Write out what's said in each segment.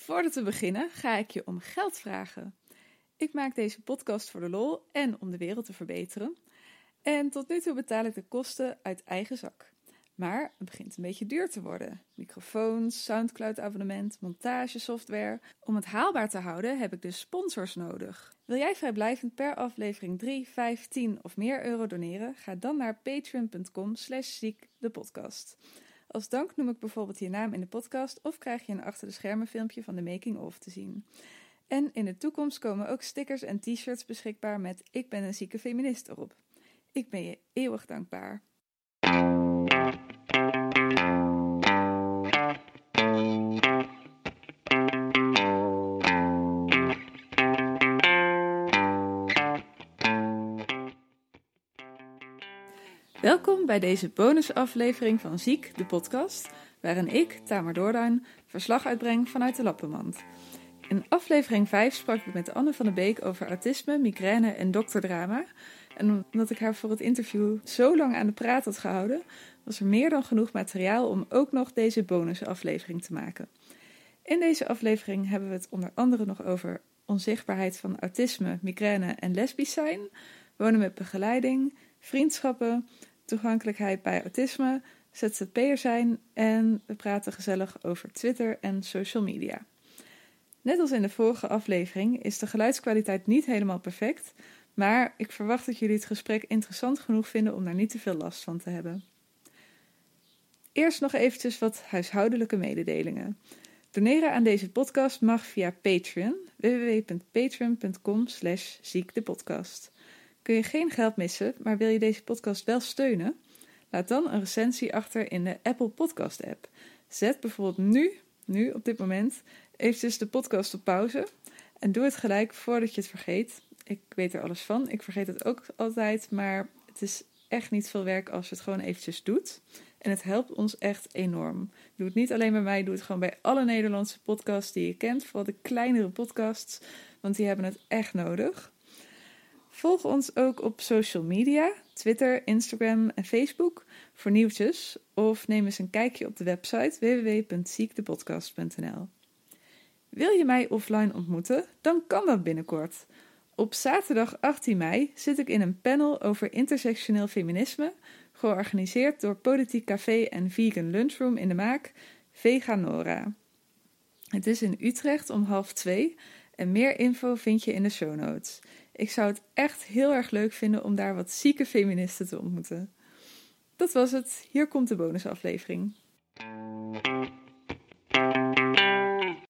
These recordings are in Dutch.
Voordat we beginnen, ga ik je om geld vragen. Ik maak deze podcast voor de lol en om de wereld te verbeteren. En tot nu toe betaal ik de kosten uit eigen zak. Maar het begint een beetje duur te worden. Microfoons, Soundcloud-abonnement, montagesoftware. Om het haalbaar te houden heb ik dus sponsors nodig. Wil jij vrijblijvend per aflevering 3, 5, 10 of meer euro doneren? Ga dan naar patreon.com slash ziek de podcast. Als dank noem ik bijvoorbeeld je naam in de podcast of krijg je een achter de schermen filmpje van de making of te zien. En in de toekomst komen ook stickers en t-shirts beschikbaar met Ik ben een zieke feminist erop. Ik ben je eeuwig dankbaar. Bij deze bonusaflevering van Ziek, de podcast, waarin ik, Tamer Doorduin, verslag uitbreng vanuit de Lappenmand. In aflevering 5 sprak ik met Anne van der Beek over autisme, migraine en dokterdrama. En omdat ik haar voor het interview zo lang aan de praat had gehouden, was er meer dan genoeg materiaal om ook nog deze bonusaflevering te maken. In deze aflevering hebben we het onder andere nog over onzichtbaarheid van autisme, migraine en lesbisch zijn, wonen met begeleiding, vriendschappen, toegankelijkheid bij autisme, ZZP'er zijn en we praten gezellig over Twitter en social media. Net als in de vorige aflevering is de geluidskwaliteit niet helemaal perfect, maar ik verwacht dat jullie het gesprek interessant genoeg vinden om daar niet te veel last van te hebben. Eerst nog eventjes wat huishoudelijke mededelingen. Doneren aan deze podcast mag via Patreon, www.patreon.com ziekdepodcast. Kun je geen geld missen, maar wil je deze podcast wel steunen? Laat dan een recensie achter in de Apple Podcast app. Zet bijvoorbeeld nu, nu op dit moment, eventjes de podcast op pauze. En doe het gelijk voordat je het vergeet. Ik weet er alles van. Ik vergeet het ook altijd. Maar het is echt niet veel werk als je het gewoon eventjes doet. En het helpt ons echt enorm. Doe het niet alleen bij mij, doe het gewoon bij alle Nederlandse podcasts die je kent. Vooral de kleinere podcasts, want die hebben het echt nodig. Volg ons ook op social media, Twitter, Instagram en Facebook voor nieuwtjes. Of neem eens een kijkje op de website www.ziektepodcast.nl. Wil je mij offline ontmoeten? Dan kan dat binnenkort. Op zaterdag 18 mei zit ik in een panel over intersectioneel feminisme, georganiseerd door Politiek Café en Vegan Lunchroom in de Maak, Veganora. Het is in Utrecht om half twee en meer info vind je in de show notes. Ik zou het echt heel erg leuk vinden om daar wat zieke feministen te ontmoeten. Dat was het. Hier komt de bonusaflevering.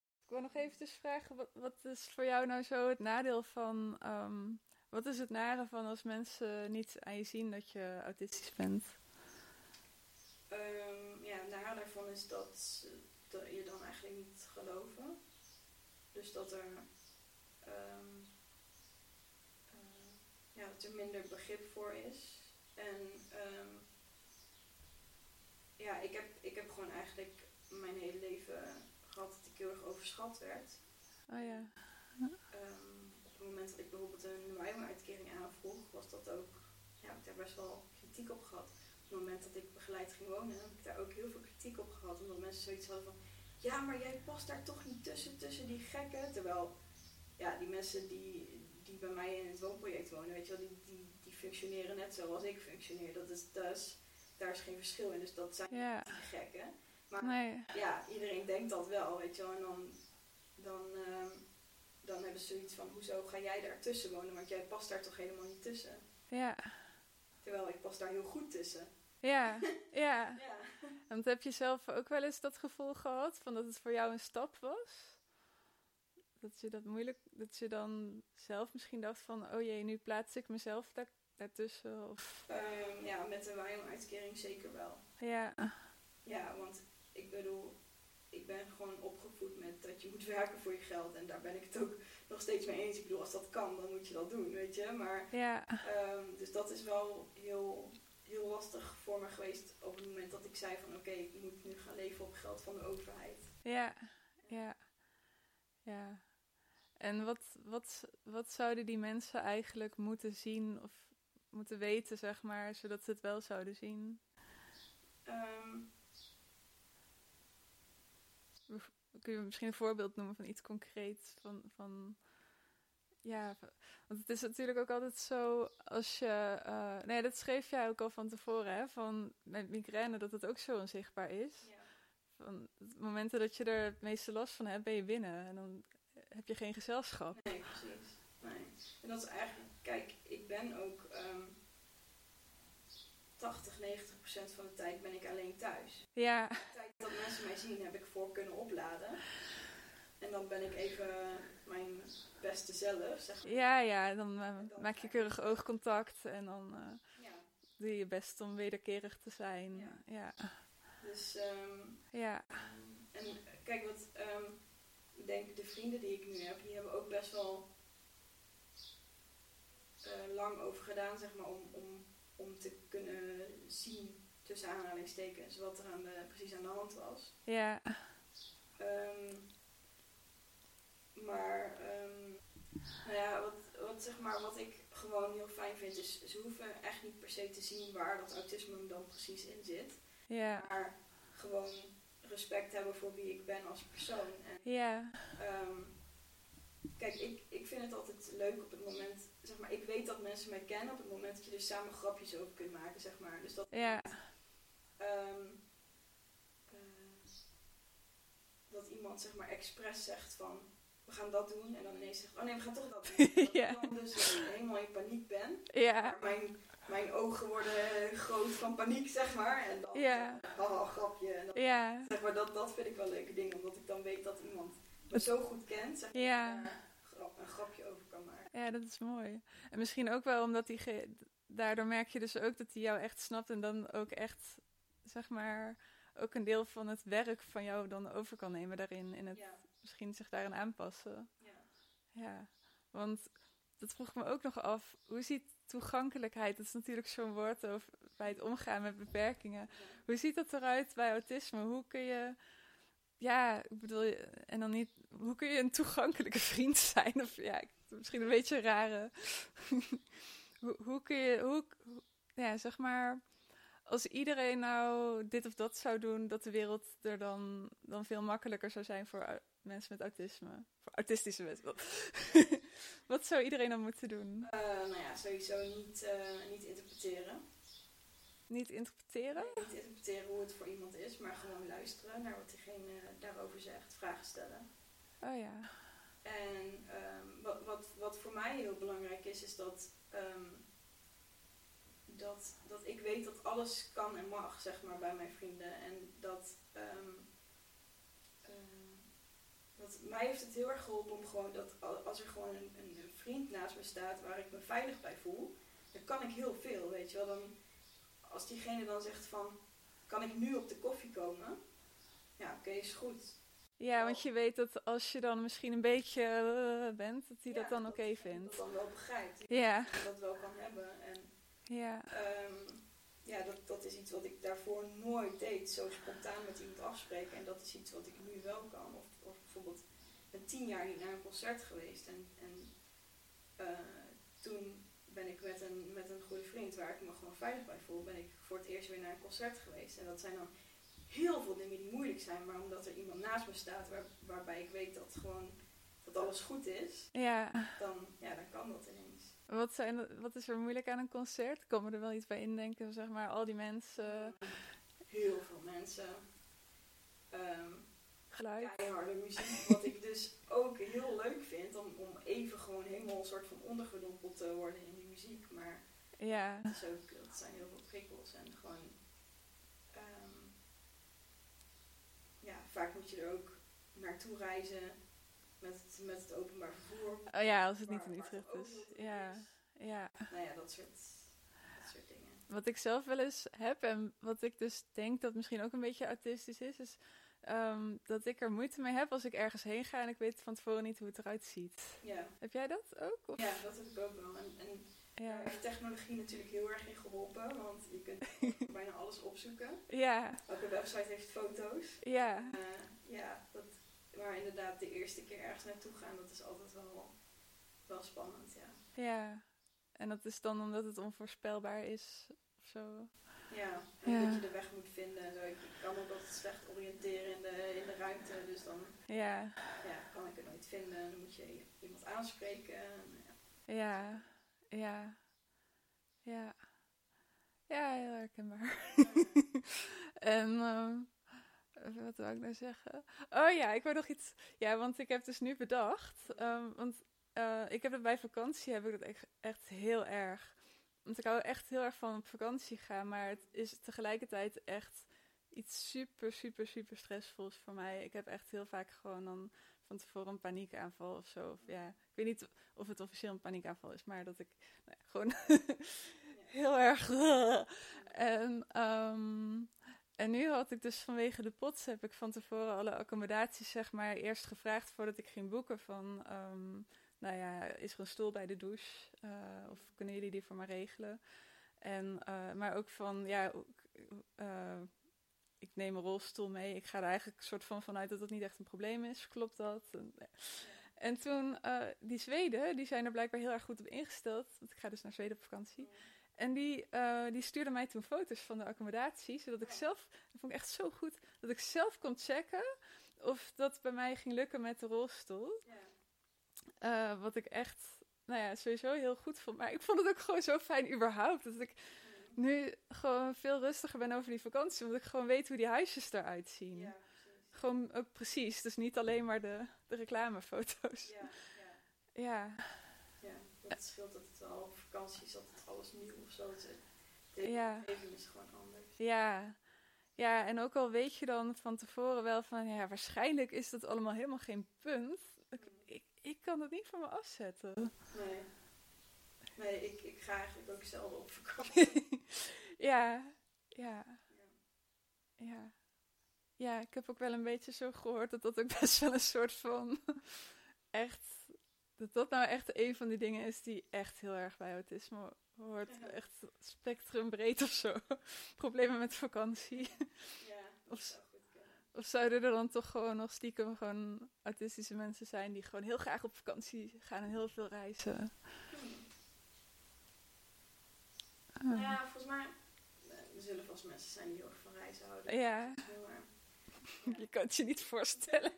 Ik wil nog even vragen, wat, is voor jou nou zo het nadeel van... Ehm, wat is het nare van als mensen niet aan je zien dat je autistisch bent? Um, ja, het nadeel daarvan is dat, dat je dan eigenlijk niet geloven. Dus dat er... Um, ja, dat er minder begrip voor is. En um, ja, ik heb, ik heb gewoon eigenlijk mijn hele leven gehad dat ik heel erg overschat werd. Oh ja. Um, op het moment dat ik bijvoorbeeld een WIMO-uitkering aanvroeg, was dat ook, ja, heb ik daar best wel kritiek op gehad. Op het moment dat ik begeleid ging wonen, heb ik daar ook heel veel kritiek op gehad. Omdat mensen zoiets hadden van, ja, maar jij past daar toch niet tussen, tussen die gekken. Terwijl, ja, die mensen die, die bij mij in het woonproject wonen, weet je wel, die, die, die functioneren net zoals ik functioneer. Dat is, dus daar is geen verschil in. Dus dat zijn ja. die gekken. Maar ja, iedereen denkt dat wel, weet je wel. En dan, dan, uh, dan hebben ze zoiets van, hoezo ga jij daar tussen wonen? Want jij past daar toch helemaal niet tussen? Ja. Terwijl ik pas daar heel goed tussen. Ja, ja. ja. Want heb je zelf ook wel eens dat gevoel gehad van dat het voor jou een stap was? Dat je dat moeilijk, dat je dan zelf misschien dacht van, oh jee, nu plaats ik mezelf daar, daartussen? Of... Um, ja, met de WIOM-uitkering zeker wel. Ja. Ja, want ik bedoel, ik ben gewoon opgevoed met dat je moet werken voor je geld. En daar ben ik het ook nog steeds mee eens. Ik bedoel, als dat kan, dan moet je dat doen, weet je. Maar, ja. Um, dus dat is wel heel, heel lastig voor me geweest op het moment dat ik zei van, oké, ik moet nu gaan leven op geld van de overheid. Ja, ja, ja. En wat, wat, wat zouden die mensen eigenlijk moeten zien of moeten weten, zeg maar, zodat ze het wel zouden zien? Um, kun je misschien een voorbeeld noemen van iets concreets? Van, van, ja, want het is natuurlijk ook altijd zo als je. Uh, nee, dat schreef jij ook al van tevoren, hè? Van met migraine, dat het ook zo onzichtbaar is. Ja. Van het momenten dat je er het meeste last van hebt, ben je binnen. En dan heb je geen gezelschap. Nee, precies. Nee. En dat is eigenlijk, kijk, ik ben ook um, 80, 90 procent van de tijd ben ik alleen thuis. Ja. De tijd dat mensen mij zien, heb ik voor kunnen opladen. En dan ben ik even mijn beste zelf, zeg maar. Ja, ja, dan, uh, dan maak je keurig oogcontact en dan uh, ja. doe je je best om wederkerig te zijn. Ja. ja. Dus, um, ja. En kijk, wat um, ik denk, de vrienden die ik nu heb, die hebben ook best wel uh, lang over gedaan, zeg maar, om, om, om te kunnen zien, tussen aanhalingstekens, wat er aan de, precies aan de hand was. Ja. Um, maar, um, nou ja, wat, wat, zeg maar, wat ik gewoon heel fijn vind, is ze hoeven echt niet per se te zien waar dat autisme dan precies in zit. Ja. Maar gewoon respect hebben voor wie ik ben als persoon. En, ja. Um, kijk, ik, ik vind het altijd leuk op het moment, zeg maar, ik weet dat mensen mij kennen op het moment dat je er samen grapjes over kunt maken, zeg maar. Dus dat. Ja. Um, uh, dat iemand, zeg maar, expres zegt van. We gaan dat doen en dan ineens zegt, oh nee, we gaan toch dat doen. Dat ja. ik dan dus helemaal in paniek ben. Ja. Maar mijn, mijn ogen worden groot van paniek, zeg maar. En dan, Ja. haha, grapje. En dan, Ja. zeg maar, dat, dat vind ik wel een leuke ding, omdat ik dan weet dat iemand me zo goed kent, zeg maar, Ja. grap- een grapje over kan maken. Ja, dat is mooi. En misschien ook wel omdat die. ge- Daardoor merk je dus ook dat hij jou echt snapt en dan ook echt, zeg maar, ook een deel van het werk van jou dan over kan nemen daarin. En het Ja, misschien zich daarin aanpassen. ja. Ja, want dat vroeg ik me ook nog af. Hoe ziet toegankelijkheid, dat is natuurlijk zo'n woord over, bij het omgaan met beperkingen. Hoe ziet dat eruit bij autisme? Hoe kun je, ja, ik bedoel, en dan niet, hoe kun je een toegankelijke vriend zijn? Of ja, misschien een beetje een rare. hoe, hoe kun je, hoe, ja, zeg maar, als iedereen nou dit of dat zou doen, dat de wereld er dan, dan veel makkelijker zou zijn voor mensen met autisme. Voor autistische mensen. Wat zou iedereen dan moeten doen? Eh, nou ja, sowieso niet, eh, niet interpreteren. Niet interpreteren? Niet interpreteren hoe het voor iemand is, maar gewoon luisteren naar wat diegene daarover zegt, vragen stellen. Oh ja. En ehm, wat, wat, wat voor mij heel belangrijk is, is dat, ehm, dat, dat ik weet dat alles kan en mag, zeg maar, bij mijn vrienden. En dat, ehm, eh, dat mij heeft het heel erg geholpen om gewoon dat al- als er gewoon een, een vriend naast me staat waar ik me veilig bij voel, dan kan ik heel veel, weet je wel. Dan, als diegene dan zegt van, kan ik nu op de koffie komen? Ja, oké, is goed. Ja, want je weet dat als je dan misschien een beetje eh, bent, dat hij Ja, dat dan oké Dat vindt. dan wel begrijpt. Ja, En dat wel kan hebben. En ja, Ehm, ja, dat, dat is iets wat ik daarvoor nooit deed. Zo spontaan met iemand afspreken. En dat is iets wat ik nu wel kan. Of, of bijvoorbeeld, ben tien jaar niet naar een concert geweest. En, en eh, toen ben ik met een, met een goede vriend, waar ik me gewoon veilig bij voel, ben ik voor het eerst weer naar een concert geweest. En dat zijn dan heel veel dingen die moeilijk zijn. Maar omdat er iemand naast me staat waar, waarbij ik weet dat gewoon dat alles goed is, ja. dan, ja, dan kan dat ineens. Wat, zijn, wat is er moeilijk aan een concert? Komen er wel iets bij indenken, zeg maar, al die mensen, Heel veel mensen. Ehm, geluid? keiharde muziek. Wat ik dus ook heel leuk vind, om, om even gewoon helemaal een soort van ondergedompeld te worden in die muziek. Maar Ja, het, is ook, zijn heel veel prikkels en gewoon. ehm, ja, vaak moet je er ook naartoe reizen met het, met het openbaar vervoer. oh ja, als het niet in Utrecht is. Ja, is. ja. Nou ja, dat soort, dat soort dingen. Wat ik zelf wel eens heb en wat ik dus denk dat misschien ook een beetje autistisch is, is ehm, dat ik er moeite mee heb als ik ergens heen ga en ik weet van tevoren niet hoe het eruit ziet. Ja, Heb jij dat ook? Of? ja dat heb ik ook wel. En, en Ja. daar heeft technologie natuurlijk heel erg in geholpen, want je kunt bijna alles opzoeken. Ja, Elke website heeft foto's. ja, Eh, ja, dat, maar inderdaad, de eerste keer ergens naartoe gaan, dat is altijd wel, wel spannend, ja. ja. En dat is dan omdat het onvoorspelbaar is of zo. Ja, en Ja. dat je de weg moet vinden en zo. Ik ik kan ook altijd slecht oriënteren in de, in de ruimte, dus dan Ja, ja, kan ik het nooit vinden. Dan moet je iemand aanspreken. En, ja. ja, ja, ja. Ja, heel herkenbaar. en ehm, wat wil ik nou zeggen? Oh ja, ik wou nog iets. Ja, want ik heb dus nu bedacht. ehm, want eh, ik heb het bij vakantie heb ik het echt, echt heel erg. Want ik hou echt heel erg van op vakantie gaan, maar het is tegelijkertijd echt iets super, super, super stressvols voor mij. Ik heb echt heel vaak gewoon dan van tevoren een paniekaanval of zo. Of ja, ik weet niet of het officieel een paniekaanval is, maar dat ik nou ja, gewoon heel erg. en, ehm, en nu had ik dus vanwege de pots heb ik van tevoren alle accommodaties zeg maar eerst gevraagd voordat ik ging boeken van. ehm, nou ja, is er een stoel bij de douche? Eh, of kunnen jullie die voor me regelen? En, eh, maar ook van, ja, eh, ik neem een rolstoel mee. Ik ga er eigenlijk soort van vanuit dat het niet echt een probleem is. Klopt dat? En, en toen, die Zweden, die zijn er blijkbaar heel erg goed op ingesteld. Want ik ga dus naar Zweden op vakantie. En die, eh die stuurde mij toen foto's van de accommodatie. Zodat ik zelf, dat vond ik echt zo goed, dat ik zelf kon checken of dat bij mij ging lukken met de rolstoel. Ja. Eh, wat ik echt, nou ja, sowieso heel goed vond. Maar ik vond het ook gewoon zo fijn überhaupt. Dat ik nu gewoon veel rustiger ben over die vakantie. Omdat ik gewoon weet hoe die huisjes eruit zien. Ja, precies. Gewoon ook precies. Dus niet alleen maar de, de reclamefoto's. Ja, ja. Ja, Dat scheelt dat het wel op vakantie is altijd alles nieuw of zo. Dus de Ja. omgeving is gewoon anders. ja. Ja, en ook al weet je dan van tevoren wel van... Ja, waarschijnlijk is dat allemaal helemaal geen punt. Ik, ik, ik kan het niet van me afzetten. Nee. Nee, ik, ik ga eigenlijk ook zelden op vakantie. ja, ja. Ja. Ja. Ja, ik heb ook wel een beetje zo gehoord dat dat ook best wel een soort van echt dat dat nou echt een van die dingen is die echt heel erg bij autisme hoort. Ja. Echt spectrumbreed of zo. Problemen met vakantie. Ja, Of- zou. Of zouden er dan toch gewoon nog stiekem gewoon autistische mensen zijn die gewoon heel graag op vakantie gaan en heel veel reizen? Ah. Nou ja, volgens mij eh, er zullen vast mensen zijn die heel erg van reizen houden. Ja, Maar je kan het je niet voorstellen.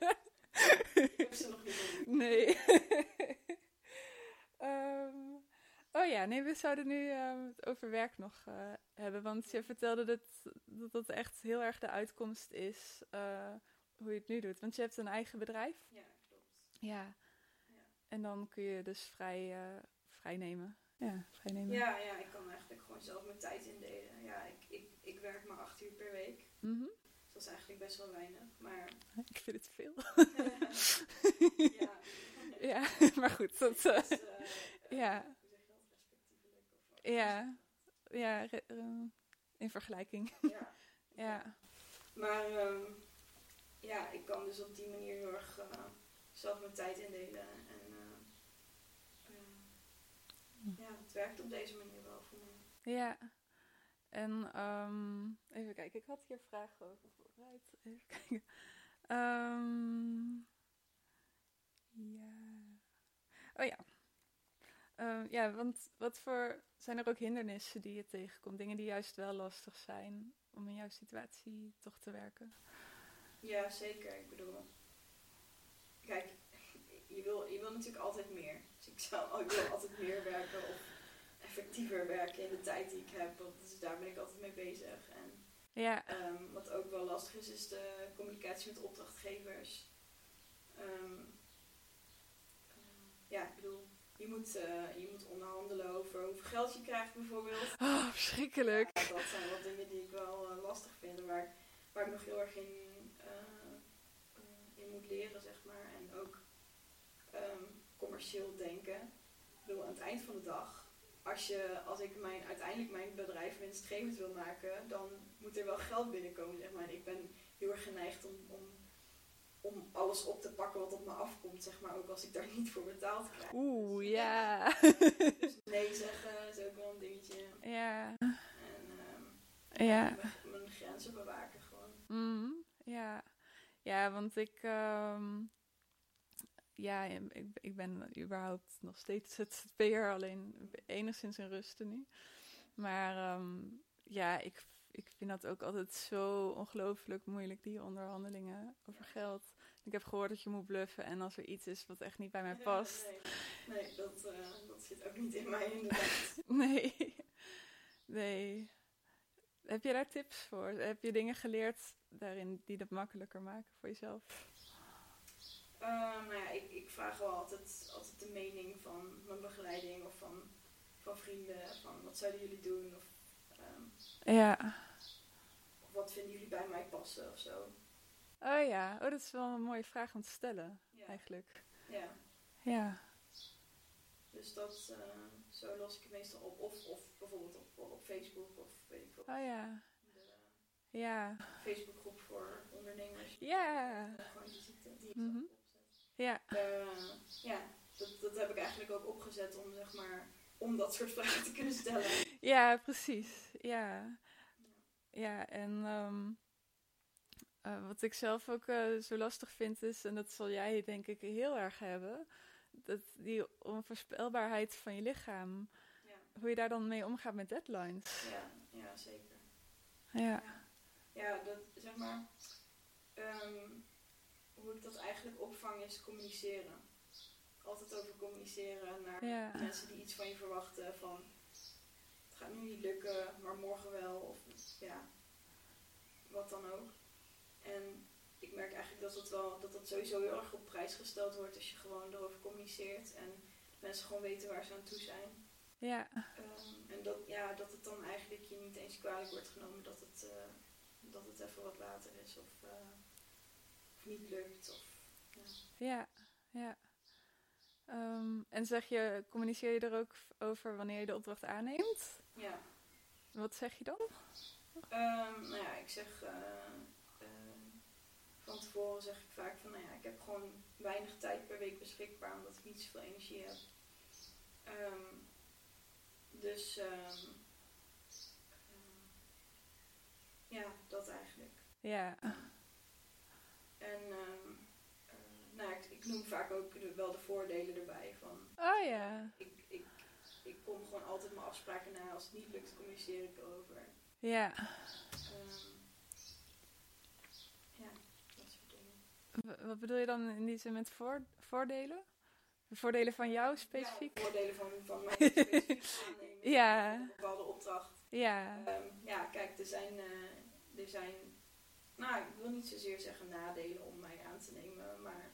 Ik heb ze nog niet. Nee. Ehm, oh ja, nee, we zouden nu ehm, het over werk nog eh, hebben. Want je vertelde dat, dat dat echt heel erg de uitkomst is eh, hoe je het nu doet. Want je hebt een eigen bedrijf. Ja, klopt. Ja. Ja. En dan kun je dus vrij, eh vrij nemen. Ja, vrij nemen. Ja, ja, ik kan eigenlijk gewoon zelf mijn tijd indelen. Ja, ik, ik, ik werk maar acht uur per week. Mhm. Is eigenlijk best wel weinig. Maar Ik vind het veel. ja, ja, maar goed. Dat, dus, eh, ja. Of, ja, ja re- eh, in vergelijking. ja. Ja. Maar ehm, ja, ik kan dus op die manier heel erg eh, zelf mijn tijd indelen. En eh, eh, ja, het werkt op deze manier wel voor mij. Ja. En ehm, even kijken, ik had hier vragen over voorbereid. Even kijken. Ehm, ja. Oh ja. Ehm, ja, want wat voor. Zijn er ook hindernissen die je tegenkomt? Dingen die juist wel lastig zijn om in jouw situatie toch te werken? Ja, zeker. Ik bedoel, kijk, je wil, je wil natuurlijk altijd meer. Dus ik, zou, ik wil altijd meer werken of effectiever werken in de tijd die ik heb. Want dus daar ben ik altijd mee bezig. En Ja. Ehm, wat ook wel lastig is, is de communicatie met opdrachtgevers. Ehm, eh, ja, ik bedoel, je moet, eh, je moet onderhandelen over hoeveel geld je krijgt bijvoorbeeld. Oh, verschrikkelijk. Ja, dat zijn wat dingen die ik wel eh, lastig vind, waar, waar ik nog heel erg in, eh, in moet leren, zeg maar. En ook ehm, commercieel denken. Ik bedoel, aan het eind van de dag, als, je, als ik mijn, uiteindelijk mijn bedrijf winstgevend wil maken, dan moet er wel geld binnenkomen, zeg maar. En ik ben heel erg geneigd om, om, om alles op te pakken wat op me afkomt, zeg maar. Ook als ik daar niet voor betaald krijg. Oeh, ja. Dus nee zeggen is ook wel een dingetje. Ja. En ehm, Ja. mijn, mijn grenzen bewaken gewoon. Mhm, ja. ja, want ik, ehm, ja, ik, ik ben überhaupt nog steeds ZZP'er, alleen enigszins in rusten nu. Maar ehm, ja, ik, ik vind dat ook altijd zo ongelooflijk moeilijk, die onderhandelingen over geld. Ik heb gehoord dat je moet bluffen en als er iets is wat echt niet bij mij past. nee, nee dat, uh, dat zit ook niet in mij inderdaad. nee, nee. Heb je daar tips voor? Heb je dingen geleerd daarin die dat makkelijker maken voor jezelf? Uh, nou ja, ik, ik vraag wel altijd, altijd de mening van mijn begeleiding of van, van vrienden. Van wat zouden jullie doen? Of, um, ja. Of wat vinden jullie bij mij passen of zo? Oh ja, oh, dat is wel een mooie vraag om te stellen, eigenlijk. Ja. Ja. Dus dat, uh, zo los ik het meestal op. Of, of bijvoorbeeld op, op Facebook of weet ik wat. Oh ja. De, ja. Facebookgroep voor ondernemers. Ja. Gewoon die die mm -hmm. Ja. Uh, ja, dat, dat heb ik eigenlijk ook opgezet om zeg maar om dat soort vragen te kunnen stellen. Ja, precies. Ja. Ja, en um, uh, wat ik zelf ook uh, zo lastig vind is, en dat zal jij denk ik heel erg hebben, dat die onvoorspelbaarheid van je lichaam. Ja. Hoe je daar dan mee omgaat met deadlines. Ja, ja zeker. Ja. ja. Ja, dat zeg maar. Um, hoe ik dat eigenlijk opvang is communiceren. Altijd over communiceren naar ja. mensen die iets van je verwachten. Van het gaat nu niet lukken, maar morgen wel. Of ja, wat dan ook. En ik merk eigenlijk dat dat, wel, dat dat sowieso heel erg op prijs gesteld wordt als je gewoon erover communiceert. En mensen gewoon weten waar ze aan toe zijn. Ja. Um, en dat, ja, dat het dan eigenlijk je niet eens kwalijk wordt genomen dat het, uh, dat het even wat later is of, uh, of niet lukt. Of, ja. ja, ja. Um, en zeg je, communiceer je er ook over wanneer je de opdracht aanneemt? Ja. Wat zeg je dan? Um, nou ja, ik zeg uh, uh, van tevoren zeg ik vaak van, nou ja, ik heb gewoon weinig tijd per week beschikbaar omdat ik niet zoveel energie heb. Um, dus ja, dat eigenlijk. Ja. En nou, ik, ik, noem vaak ook de, wel de voordelen erbij. Van, oh ja. Ik, ik, ik kom gewoon altijd mijn afspraken na. Als het niet lukt, communiceer ik erover. Ja. Um, ja, dat soort dingen. Wat bedoel je dan in die zin met voor, voordelen? De voordelen van jou specifiek? Ja, voordelen van, van mij specifiek ja. Een bepaalde opdracht. Ja. Um, ja, kijk, er zijn, uh, er zijn, nou, ik wil niet zozeer zeggen nadelen om mij aan te nemen, maar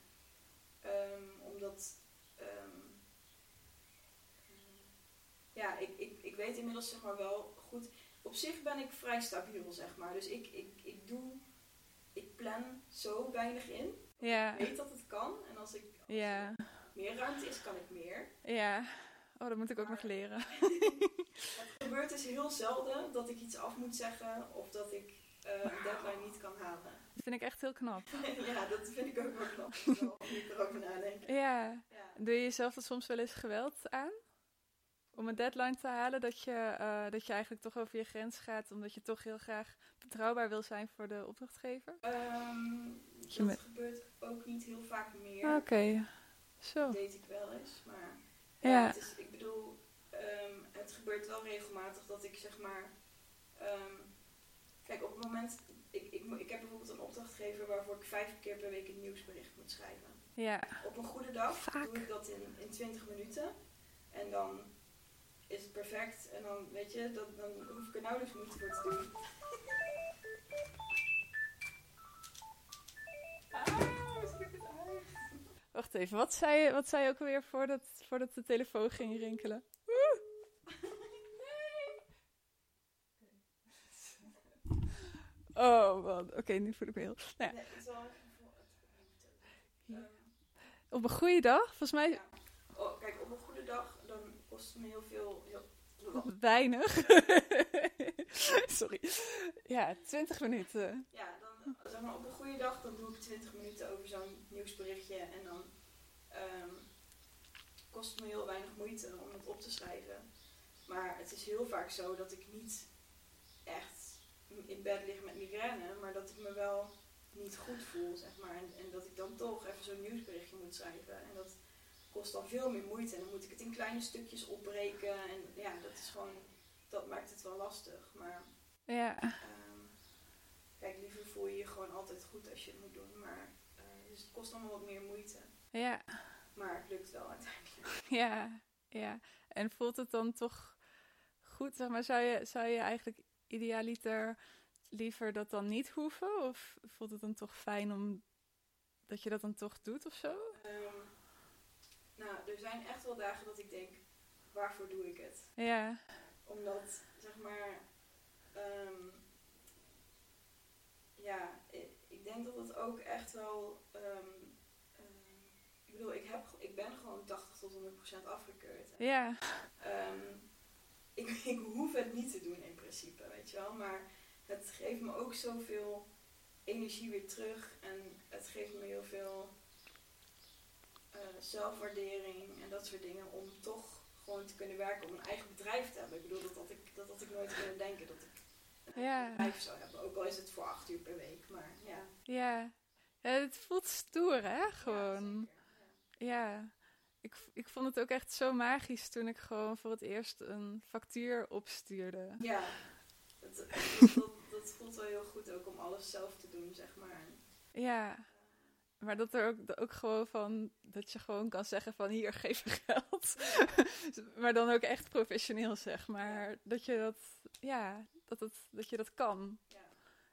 Um, omdat, um, ja, ik, ik, ik weet inmiddels zeg maar wel goed. Op zich ben ik vrij stabiel, zeg maar. Dus ik, ik, ik doe, ik plan zo weinig in. Ja. Ik weet dat het kan. En als ik als ja. er meer ruimte is, kan ik meer. Ja. Oh, dat moet ik ook nog leren. het gebeurt dus heel zelden dat ik iets af moet zeggen of dat ik uh, een deadline niet kan halen. Dat vind ik echt heel knap. ja, dat vind ik ook wel knap. Ik erover nadenk. Ja. Ja. Doe je jezelf er soms wel eens geweld aan? Om een deadline te halen, dat je, uh, dat je eigenlijk toch over je grens gaat, omdat je toch heel graag betrouwbaar wil zijn voor de opdrachtgever? Um, dat met- gebeurt ook niet heel vaak meer. Oké, okay. zo. Dat deed ik wel eens, maar Ja. ja, het is, ik bedoel, um, het gebeurt wel regelmatig dat ik zeg maar, um, kijk op het moment, ik, ik, ik heb bijvoorbeeld een opdrachtgever waarvoor ik vijf keer per week een nieuwsbericht moet schrijven. Ja. Op een goede dag Vaak. doe ik dat in, in 20 minuten en dan is het perfect en dan weet je, dat, dan hoef ik er nauwelijks moeite voor te doen. Wacht even, wat zei je, wat zei je ook alweer voordat, voordat de telefoon ging rinkelen? Oh man, oké, nu voel ik me heel... Nou ja, Nee, het wel op een goede dag, volgens mij Ja. Oh, kijk, op een goede dag, dan kost het me heel veel. Weinig. Sorry. Ja, 20 minuten. ja, dan zeg maar op een goede dag, dan doe ik 20 minuten over zo'n nieuwsberichtje. En dan ehm, kost het me heel weinig moeite om het op te schrijven. Maar het is heel vaak zo dat ik niet echt in bed lig met migraine, maar dat ik me wel niet goed voel, zeg maar. En, en dat ik dan toch even zo'n nieuwsberichtje moet schrijven. En dat kost dan veel meer moeite. En dan moet ik het in kleine stukjes opbreken. En ja, dat is gewoon, dat maakt het wel lastig. Maar Ja. Ehm, kijk, liever voel je je gewoon altijd goed als je het moet doen. Maar eh, dus het kost allemaal wat meer moeite. Ja. Maar het lukt wel uiteindelijk. Ja. Ja. En voelt het dan toch goed? Zeg maar, zou je, zou je eigenlijk idealiter liever dat dan niet hoeven? Of voelt het dan toch fijn om dat je dat dan toch doet of zo? Ehm, nou, er zijn echt wel dagen dat ik denk, waarvoor doe ik het? Ja. Omdat, zeg maar, ehm, ja, ik, ik denk dat het ook echt wel, ehm, ik bedoel, ik, heb, ik ben gewoon 80 tot 100% afgekeurd. Ja. Ik, ik hoef het niet te doen in principe, weet je wel. Maar het geeft me ook zoveel energie weer terug. En het geeft me heel veel eh, zelfwaardering en dat soort dingen. Om toch gewoon te kunnen werken, om een eigen bedrijf te hebben. Ik bedoel, dat had ik, dat had ik nooit kunnen denken dat ik een Ja. bedrijf zou hebben. Ook al is het voor acht uur per week. Maar ja. Ja. ja het voelt stoer, hè? Gewoon. Ja, zeker. Ja. Ja, ik, ik vond het ook echt zo magisch toen ik gewoon voor het eerst een factuur opstuurde. Ja, dat, dat, voelt wel heel goed ook om alles zelf te doen, zeg maar. Ja, maar dat er ook, ook gewoon van, dat je gewoon kan zeggen van hier, geef me geld. maar dan ook echt professioneel, zeg maar. Dat je dat, ja, dat, het, dat je dat kan. Ja.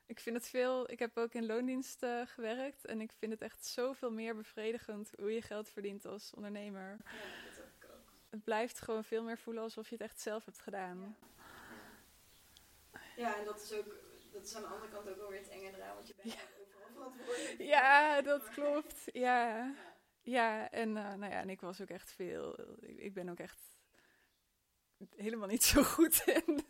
Ik vind het veel, ik heb ook in loondienst eh, gewerkt en ik vind het echt zoveel meer bevredigend hoe je geld verdient als ondernemer. Ja, dat heb ik ook. Het blijft gewoon veel meer voelen alsof je het echt zelf hebt gedaan. Ja, en dat is ook, dat is aan de andere kant ook wel weer het enge eraan, want je bent ook overal verantwoordelijk. Ja, dat Maar- klopt. Ja, Ja. ja en, eh, nou ja, en ik was ook echt veel. Ik, ik ben ook echt helemaal niet zo goed in,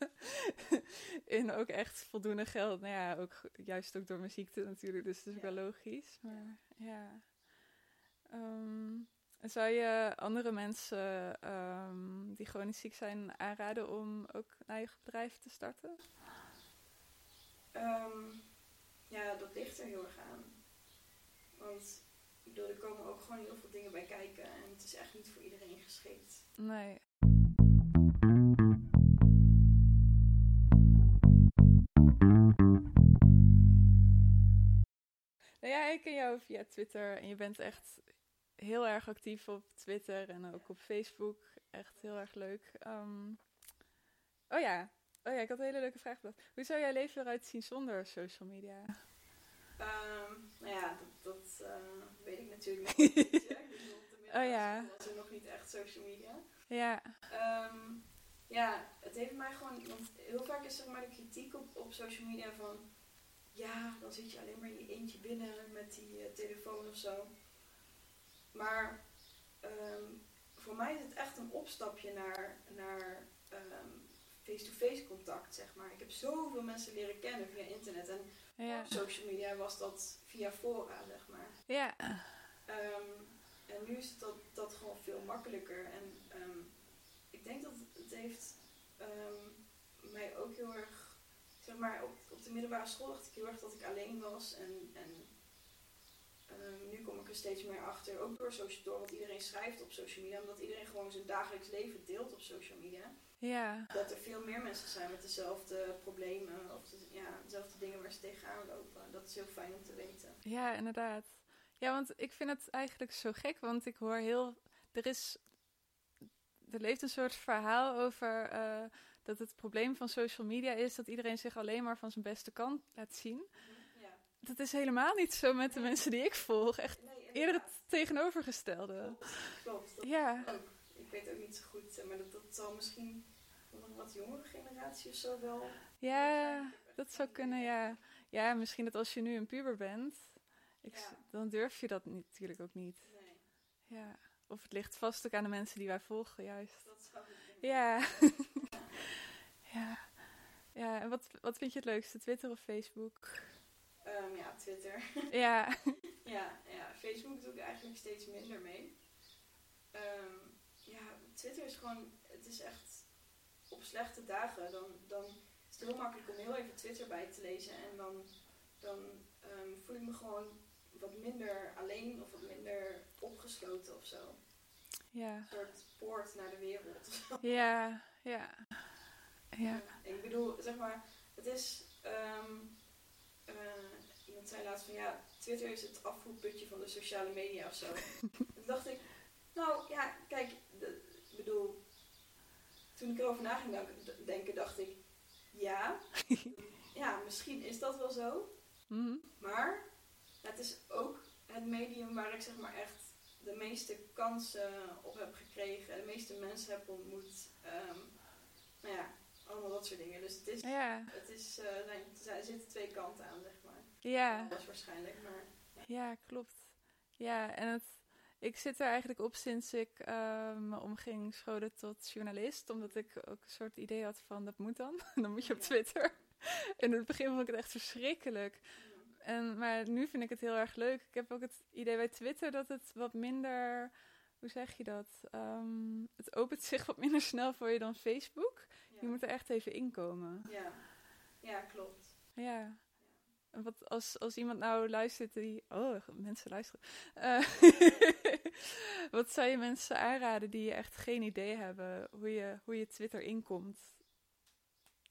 in ook echt voldoende geld. Nou ja, ook juist ook door mijn ziekte natuurlijk, dus dat is ook Ja. wel logisch. Maar ja. Ehm, zou je andere mensen ehm, die chronisch ziek zijn aanraden om ook een eigen bedrijf te starten? Ehm, ja, dat ligt er heel erg aan. Want ik bedoel, er komen ook gewoon heel veel dingen bij kijken en het is echt niet voor iedereen geschikt. Nee. Ik ken jou via Twitter en je bent echt heel erg actief op Twitter en ook op Facebook. Echt heel erg leuk. Ehm, oh ja. Oh ja, ik had een hele leuke vraag bedacht. Hoe zou jouw leven eruit zien zonder social media? Ehm, nou ja, dat, dat eh, weet ik natuurlijk nog niet. middelbare Oh ja. was er nog niet echt social media. Ja, Ehm, ja, het heeft mij gewoon, want heel vaak is zeg maar de kritiek op, op social media van, ja, dan zit je alleen maar in je eentje binnen met die eh, telefoon of zo. Maar ehm, voor mij is het echt een opstapje naar, naar ehm, face-to-face contact, zeg maar. Ik heb zoveel mensen leren kennen via internet en ja, op social media was dat via fora, zeg maar. ja, Ehm, en nu is dat, dat gewoon veel makkelijker. En ik denk dat het, heeft mij ook heel erg, zeg maar, op, op de middelbare school dacht ik heel erg dat ik alleen was. En, en ehm, nu kom ik er steeds meer achter, ook door, social, door wat iedereen schrijft op social media, omdat iedereen gewoon zijn dagelijks leven deelt op social media. ja, Dat er veel meer mensen zijn met dezelfde problemen of de, ja, dezelfde dingen waar ze tegenaan lopen. Dat is heel fijn om te weten. ja, inderdaad. Ja, want ik vind het eigenlijk zo gek, want ik hoor heel... Er is... Er leeft een soort verhaal over eh, dat het probleem van social media is dat iedereen zich alleen maar van zijn beste kant laat zien. Ja. Dat is helemaal niet zo met de mensen die ik volg. Echt Nee, eerder het tegenovergestelde. Klopt. Dat Ja, ook. Ik weet ook niet zo goed, eh, maar dat, dat zal misschien een wat jongere generatie of zo wel. ja, dat zou kunnen, ja. Ja, misschien dat als je nu een puber bent, ik, Ja. dan durf je dat niet- natuurlijk ook niet. Nee, Ja. Of het ligt vast ook aan de mensen die wij volgen, juist. dat zou ik. Ja. ja. Ja, en wat, wat vind je het leukste, Twitter of Facebook? Ehm, ja, Twitter. Ja. ja, ja, Facebook doe ik eigenlijk steeds minder mee. Ehm, ja, Twitter is gewoon, het is echt op slechte dagen. Dan, dan is het heel makkelijk om heel even Twitter bij te lezen. En dan, dan ehm, voel ik me gewoon wat minder alleen of wat minder opgesloten of zo. Ja. Een soort poort naar de wereld. Ja. Ja. Ja. Ik bedoel, zeg maar, het is, ehm, eh, iemand zei laatst van ja, Twitter is het afvoerputje van de sociale media of zo. Toen dacht ik, nou ja, kijk, ik bedoel, toen ik erover na ging denken, dacht ik, ja, ja, misschien is dat wel zo. Mhm. Maar het is ook het medium waar ik zeg maar echt de meeste kansen op heb gekregen, de meeste mensen heb ontmoet. Um, nou ja, allemaal dat soort dingen. Dus het is, ja. het is uh, er zitten twee kanten aan, zeg maar. Ja. Dat is waarschijnlijk, maar... Ja. ja, klopt. Ja, en het, ik zit er eigenlijk op sinds ik uh, me omging scholen tot journalist. Omdat ik ook een soort idee had van, dat moet dan. dan moet je op Twitter. In het begin vond ik het echt verschrikkelijk. En, maar nu vind ik het heel erg leuk. Ik heb ook het idee bij Twitter dat het wat minder. Hoe zeg je dat? Um, het opent zich wat minder snel voor je dan Facebook. Je moet er echt even inkomen. Ja, ja klopt. Ja. Wat als, als iemand nou luistert die. Oh, mensen luisteren. Uh, wat zou je mensen aanraden die echt geen idee hebben hoe je, hoe je Twitter inkomt?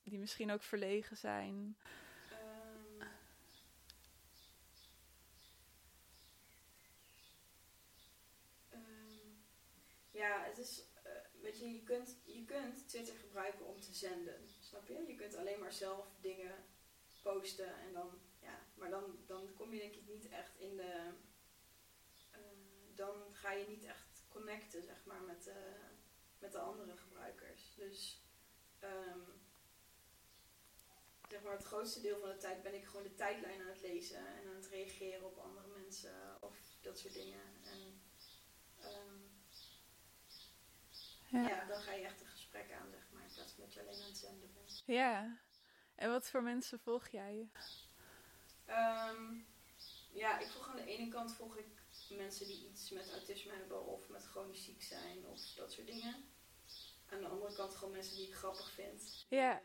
Die misschien ook verlegen zijn. Ja, het is, je, kunt, je kunt Twitter gebruiken om te zenden, snap je? Je kunt alleen maar zelf dingen posten en dan, ja, maar dan, dan kom je denk ik niet echt in de, uh, dan ga je niet echt connecten, zeg maar, met, uh, met de andere gebruikers. Dus, um, zeg maar, het grootste deel van de tijd ben ik gewoon de tijdlijn aan het lezen en aan het reageren op andere mensen of dat soort dingen. En, um, ja. ja. dan ga je echt een gesprek aan, zeg maar, in plaats van dat je alleen aan het zenden bent. Ja, en wat voor mensen volg jij? Um, ja, ik volg aan de ene kant volg ik mensen die iets met autisme hebben of met chronisch ziek zijn of dat soort dingen. Aan de andere kant gewoon mensen die ik grappig vind. Ja.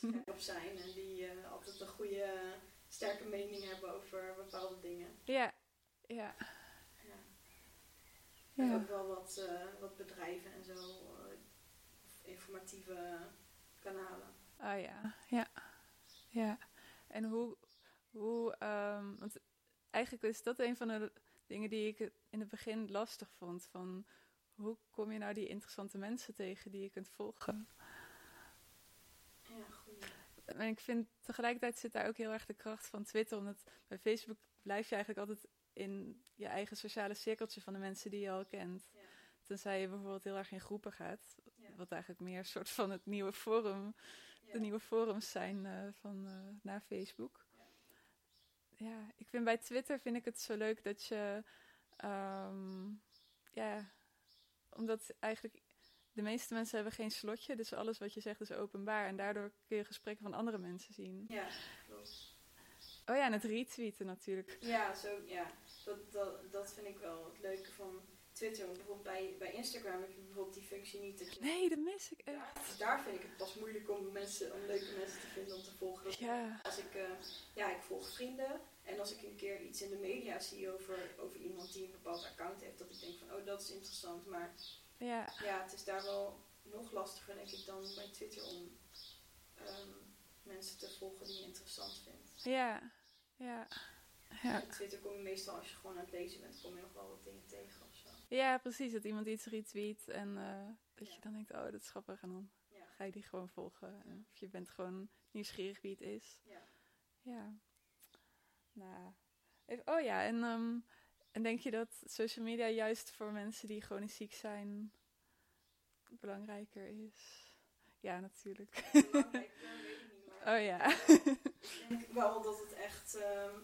Die uh, scherp zijn en die uh, altijd een goede, sterke mening hebben over bepaalde dingen. Ja, ja. Ja. ook wel wat, uh, wat bedrijven en zo, uh, informatieve kanalen. Oh ja, ja. Ja. En hoe, hoe um, want eigenlijk is dat een van de dingen die ik in het begin lastig vond. Van hoe kom je nou die interessante mensen tegen die je kunt volgen? Ja, goed. En ik vind tegelijkertijd zit daar ook heel erg de kracht van Twitter. Omdat bij Facebook blijf je eigenlijk altijd in je eigen sociale cirkeltje van de mensen die je al kent. Ja. Tenzij je bijvoorbeeld heel erg in groepen gaat. Ja. Wat eigenlijk meer een soort van het nieuwe forum, Ja. de nieuwe forums zijn uh, van uh, naar Facebook. Ja. ja. ik vind bij Twitter vind ik het zo leuk dat je, um, ja, omdat eigenlijk de meeste mensen hebben geen slotje, dus alles wat je zegt is openbaar en daardoor kun je gesprekken van andere mensen zien. Ja, klopt. Oh ja, en het retweeten natuurlijk. Ja, zo, ja. Dat, dat, dat vind ik wel het leuke van Twitter. Want bijvoorbeeld bij, bij Instagram heb je bijvoorbeeld die functie niet. Dat je nee, dat mis ik echt. Daar, daar vind ik het pas moeilijk om, mensen, om leuke mensen te vinden om te volgen. Ja. Als ik, uh, ja, ik volg vrienden. En als ik een keer iets in de media zie over, over iemand die een bepaald account heeft, dat ik denk van, oh, dat is interessant. Maar ja, ja het is daar wel nog lastiger, denk ik, dan bij Twitter om um, mensen te volgen die je interessant vindt. Ja, ja. ja. Op Twitter kom je meestal, als je gewoon aan het lezen bent, kom je nog wel wat dingen tegen of zo. Ja, precies. Dat iemand iets retweet en uh, dat Ja. je dan denkt, oh, dat is grappig. En dan Ja. ga je die gewoon volgen. En Of je bent gewoon nieuwsgierig wie het is. Ja. Ja. Nou. Even, oh ja, en, ehm, en denk je dat social media juist voor mensen die chronisch ziek zijn belangrijker is? Ja, natuurlijk. Ja, Oh ja. ik denk wel dat het echt ehm,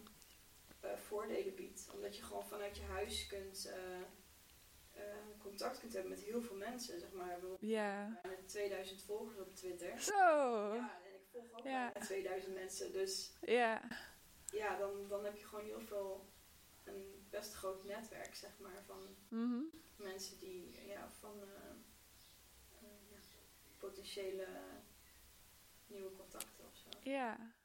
eh, voordelen biedt. Omdat je gewoon vanuit je huis kunt, eh, eh, contact kunt hebben met heel veel mensen. Zeg maar, Ja. bijna 2000 volgers op Twitter. Zo. Ja, en ik volg ook Ja. bijna 2000 mensen. Dus Ja. ja, dan, dan heb je gewoon heel veel, een best groot netwerk, zeg maar, van Mhm. mensen die, ja, van ja, potentiële nieuwe contacten of zo. Ja.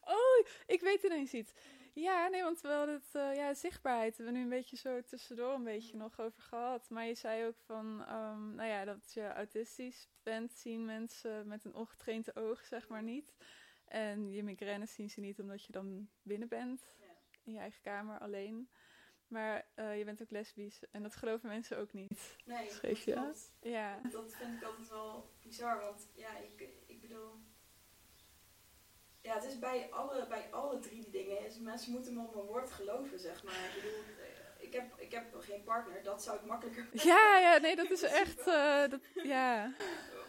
Oh, ik weet ineens iets. Ja, nee, want we hadden het, uh, ja, zichtbaarheid hebben we nu een beetje zo tussendoor een beetje nog over gehad. Maar je zei ook van, um, nou ja, dat je autistisch bent, zien mensen met een ongetrainde oog, zeg maar, niet. En je migraine zien ze niet omdat je dan binnen bent, in je eigen kamer, alleen. Maar uh, je bent ook lesbisch en dat geloven mensen ook niet. Nee, Schreef dat je? klopt. Ja. Dat vind ik altijd wel bizar, want ja, ik, ik bedoel... Ja, het is bij alle, bij alle drie die dingen. Mensen moeten me op mijn woord geloven, zeg maar. Ik bedoel, eh, ik heb, ik heb geen partner, dat zou ik makkelijker Ja, ja, nee, dat is echt, uh, dat, ja.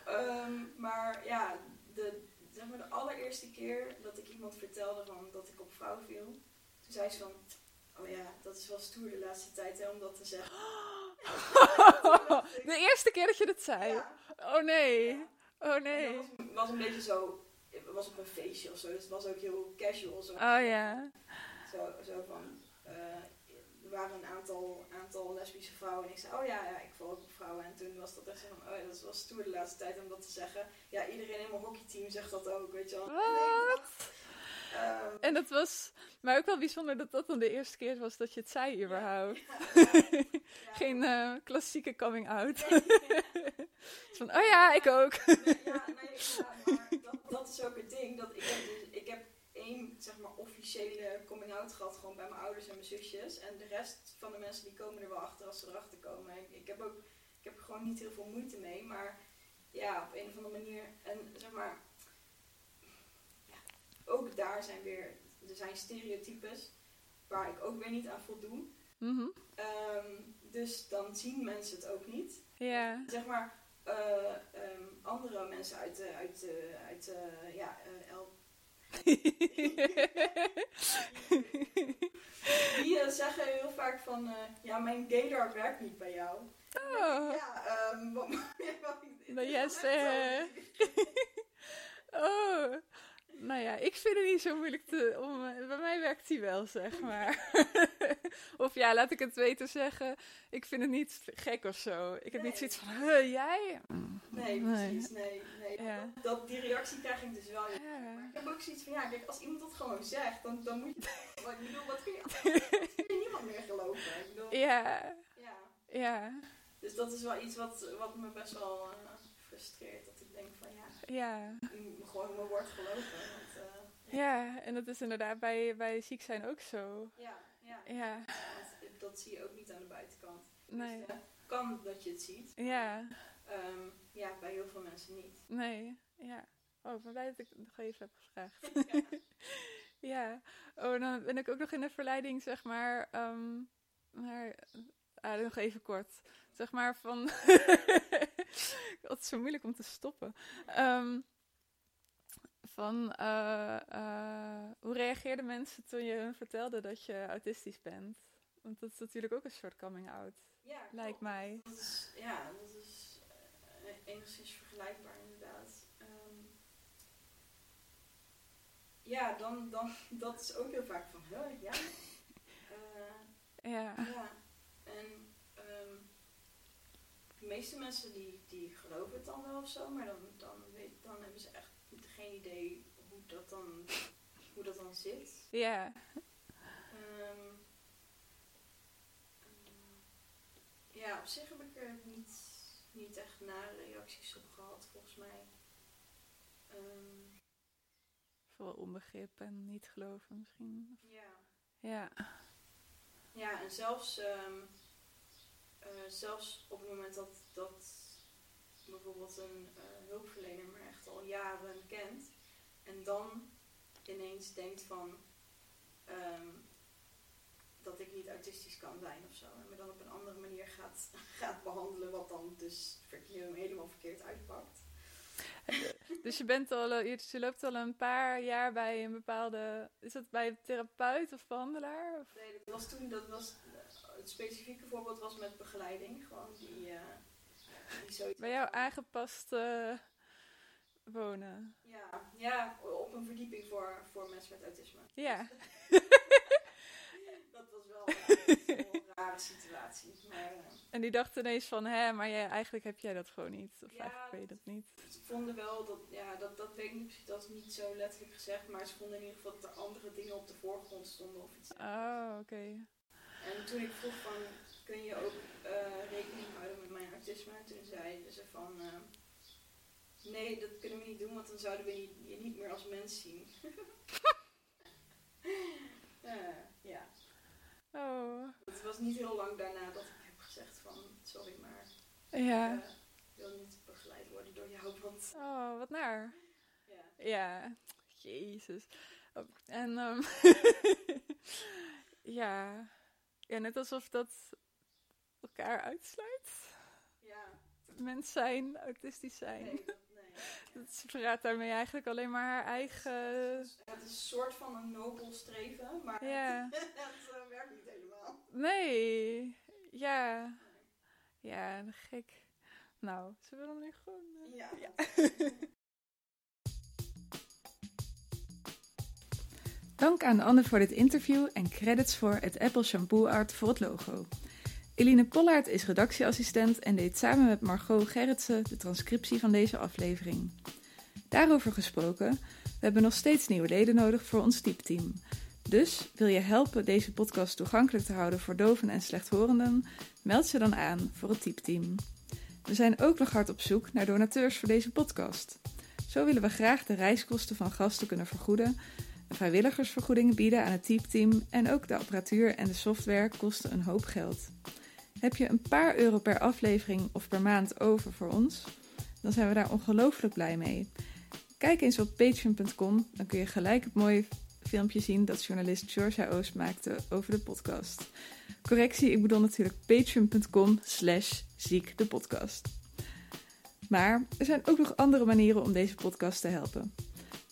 um, maar ja, de, zeg maar de allereerste keer dat ik iemand vertelde van dat ik op vrouw viel, toen zei ze van, oh ja, dat is wel stoer de laatste tijd hè, om dat te zeggen. de eerste keer dat je dat zei? Ja. Oh nee, Ja. oh nee. Dat was, was een beetje zo, het was op een feestje of zo, dus het was ook heel casual. Zo, Oh ja. zo, zo van, uh, er waren een aantal, aantal lesbische vrouwen en ik zei, oh ja, ja, ik val ook op vrouwen. En toen was dat echt zo van, oh ja, dat is wel stoer de laatste tijd om dat te zeggen. Ja, iedereen in mijn hockeyteam zegt dat ook, weet je wel. Wat? Um, En dat was, maar ook wel bijzonder dat dat dan de eerste keer was dat je het zei überhaupt. ja, ja, ja. Geen uh, klassieke coming out. Nee. Van, oh ja, ik ook. Nee, ja, nee, maar dat, dat is ook het ding. Dat ik, heb dus, ik heb één zeg maar, officiële coming-out gehad, gewoon bij mijn ouders en mijn zusjes. En de rest van de mensen die komen er wel achter als ze erachter komen. Ik, ik heb ook ik heb er gewoon niet heel veel moeite mee, maar ja, op een of andere manier. En zeg maar, ook daar zijn weer, er zijn stereotypes waar ik ook weer niet aan voldoe. Mhm. Um, dus dan zien mensen het ook niet Ja. zeg maar, uh, um, andere mensen uit, uh, uit, uh, uit ja, L. Die zeggen heel vaak van, ja, mijn gaydar werkt niet bij jou. Oh. Ja, um, wat, wat, yes, eh. oh. Nou ja, ik vind het niet zo moeilijk te... Om, bij mij werkt hij wel, zeg maar. of ja, laat ik het weten zeggen. Ik vind het niet gek of zo. Ik heb Nee. niet zoiets van, huh, jij? Nee, precies, nee. nee. Ja. Dat, dat, die reactie krijg ik dus wel. Ja. ik heb ook zoiets van, ja, kijk, als iemand dat gewoon zegt, dan, dan moet je... Wat, ik bedoel, wat kun je... kun je niemand meer geloven. Ik bedoel, Ja, ja. ja, Dus dat is wel iets wat, wat me best wel uh, frustreert. Dat ik denk van ja, ja. gewoon mijn woord geloven. Want, uh, Ja, en dat is inderdaad bij, bij ziek zijn ook zo. ja, ja. Ja, Want dat zie je ook niet aan de buitenkant. nee. Dus, uh, kan dat je het ziet. Ja, Um, ja, bij heel veel mensen niet. nee, ja. Oh, ik ben blij dat ik het nog even heb gevraagd. ja. Ja, oh, dan ben ik ook nog in de verleiding, zeg maar. ehm, maar ah, nog even kort. Zeg maar van. Het is zo moeilijk om te stoppen. Ehm, van eh, eh, hoe reageerden mensen toen je hun vertelde dat je autistisch bent? Want dat is natuurlijk ook een soort coming out, ja lijkt mij. Dat is, ja, dat is uh, enigszins vergelijkbaar inderdaad. Um, ja, dan, dan, dat is ook heel vaak van, huh, ja. Ja, Ja, en de meeste mensen die, die geloven het dan wel of zo, maar dan, dan, weet, dan hebben ze echt geen idee hoe dat dan, hoe dat dan zit. ja, um, ja, op zich heb ik er niet, niet echt nare reacties op gehad, volgens mij. Um, vooral onbegrip en niet geloven misschien. ja. Ja, Ja, en zelfs, um, uh, zelfs op het moment dat, dat bijvoorbeeld een uh, hulpverlener me echt al jaren kent en dan ineens denkt van um, dat ik niet autistisch kan zijn of zo en me dan op een andere manier gaat, gaat behandelen wat dan dus helemaal verkeerd uitpakt. Dus je bent al, eh, je, je loopt al een paar jaar bij een bepaalde, is dat bij een therapeut of behandelaar? Of? Nee, dat was toen, dat was, het specifieke voorbeeld was met begeleiding, gewoon die, uh, die zoiets... Bij jou aangepast uh, wonen? Ja, ja, op een verdieping voor, voor mensen met autisme. Ja. dat was wel een rare situatie. Maar, eh, En die dacht ineens van, hè, maar jij, eigenlijk heb jij dat gewoon niet. Of Ja, eigenlijk weet je dat niet. ze vonden wel dat, ja, dat, dat weet ik niet precies, dat is niet zo letterlijk gezegd, maar ze vonden in ieder geval dat er andere dingen op de voorgrond stonden of iets. Oh, oké. En toen ik vroeg van, kun je ook eh, rekening houden met mijn autisme? Toen zeiden ze van, eh, nee, dat kunnen we niet doen, want dan zouden we je, je niet meer als mens zien. Eh, ja, Oh, het was niet heel lang daarna dat ik heb gezegd van, sorry, maar ja. ik wil niet begeleid worden door jou, want Oh, wat naar. ja. Ja, jezus. Oh, en ehm ja. Ja, net alsof dat elkaar uitsluit. Ja, Mens zijn, autistisch zijn. nee, dat, nee. Dat ze verraadt daarmee eigenlijk alleen maar haar eigen... Het is een soort van een nobel streven, maar Ja. het, het eh, werkt niet helemaal. Nee, ja. Ja, gek. Nou, ze willen nu gewoon... eh, Ja. Dank aan Anne voor dit interview en credits voor het Apple Shampoo Art voor het logo. Eline Pollaert is redactieassistent en deed samen met Margot Gerritsen de transcriptie van deze aflevering. Daarover gesproken, we hebben nog steeds nieuwe leden nodig voor ons typteam. Dus wil je helpen deze podcast toegankelijk te houden voor doven en slechthorenden? Meld je dan aan voor het typteam. We zijn ook nog hard op zoek naar donateurs voor deze podcast. Zo willen we graag de reiskosten van gasten kunnen vergoeden vrijwilligersvergoeding bieden aan het typteam en ook de apparatuur en de software kosten een hoop geld. Heb je een paar euro per aflevering of per maand over voor ons? Dan zijn we daar ongelooflijk blij mee. Kijk eens op patreon.com, dan kun je gelijk het mooie filmpje zien dat journalist Georgia Oost maakte over de podcast. Correctie, ik bedoel natuurlijk patreon.com slash ziek de podcast. Maar er zijn ook nog andere manieren om deze podcast te helpen.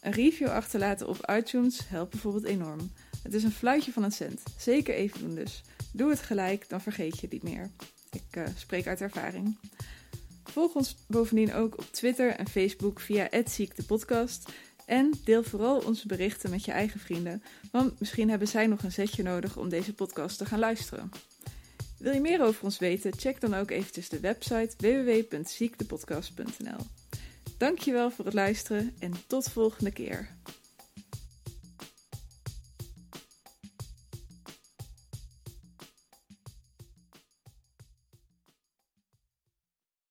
Een review achterlaten op iTunes helpt bijvoorbeeld enorm. Het is een fluitje van een cent. Zeker even doen dus. Doe het gelijk, dan vergeet je het niet meer. Ik eh, spreek uit ervaring. Volg ons bovendien ook op Twitter en Facebook via @ziekdepodcast en deel vooral onze berichten met je eigen vrienden, want misschien hebben zij nog een zetje nodig om deze podcast te gaan luisteren. Wil je meer over ons weten? Check dan ook eventjes de website www.ziekdepodcast.nl. Dankjewel voor het luisteren en tot volgende keer.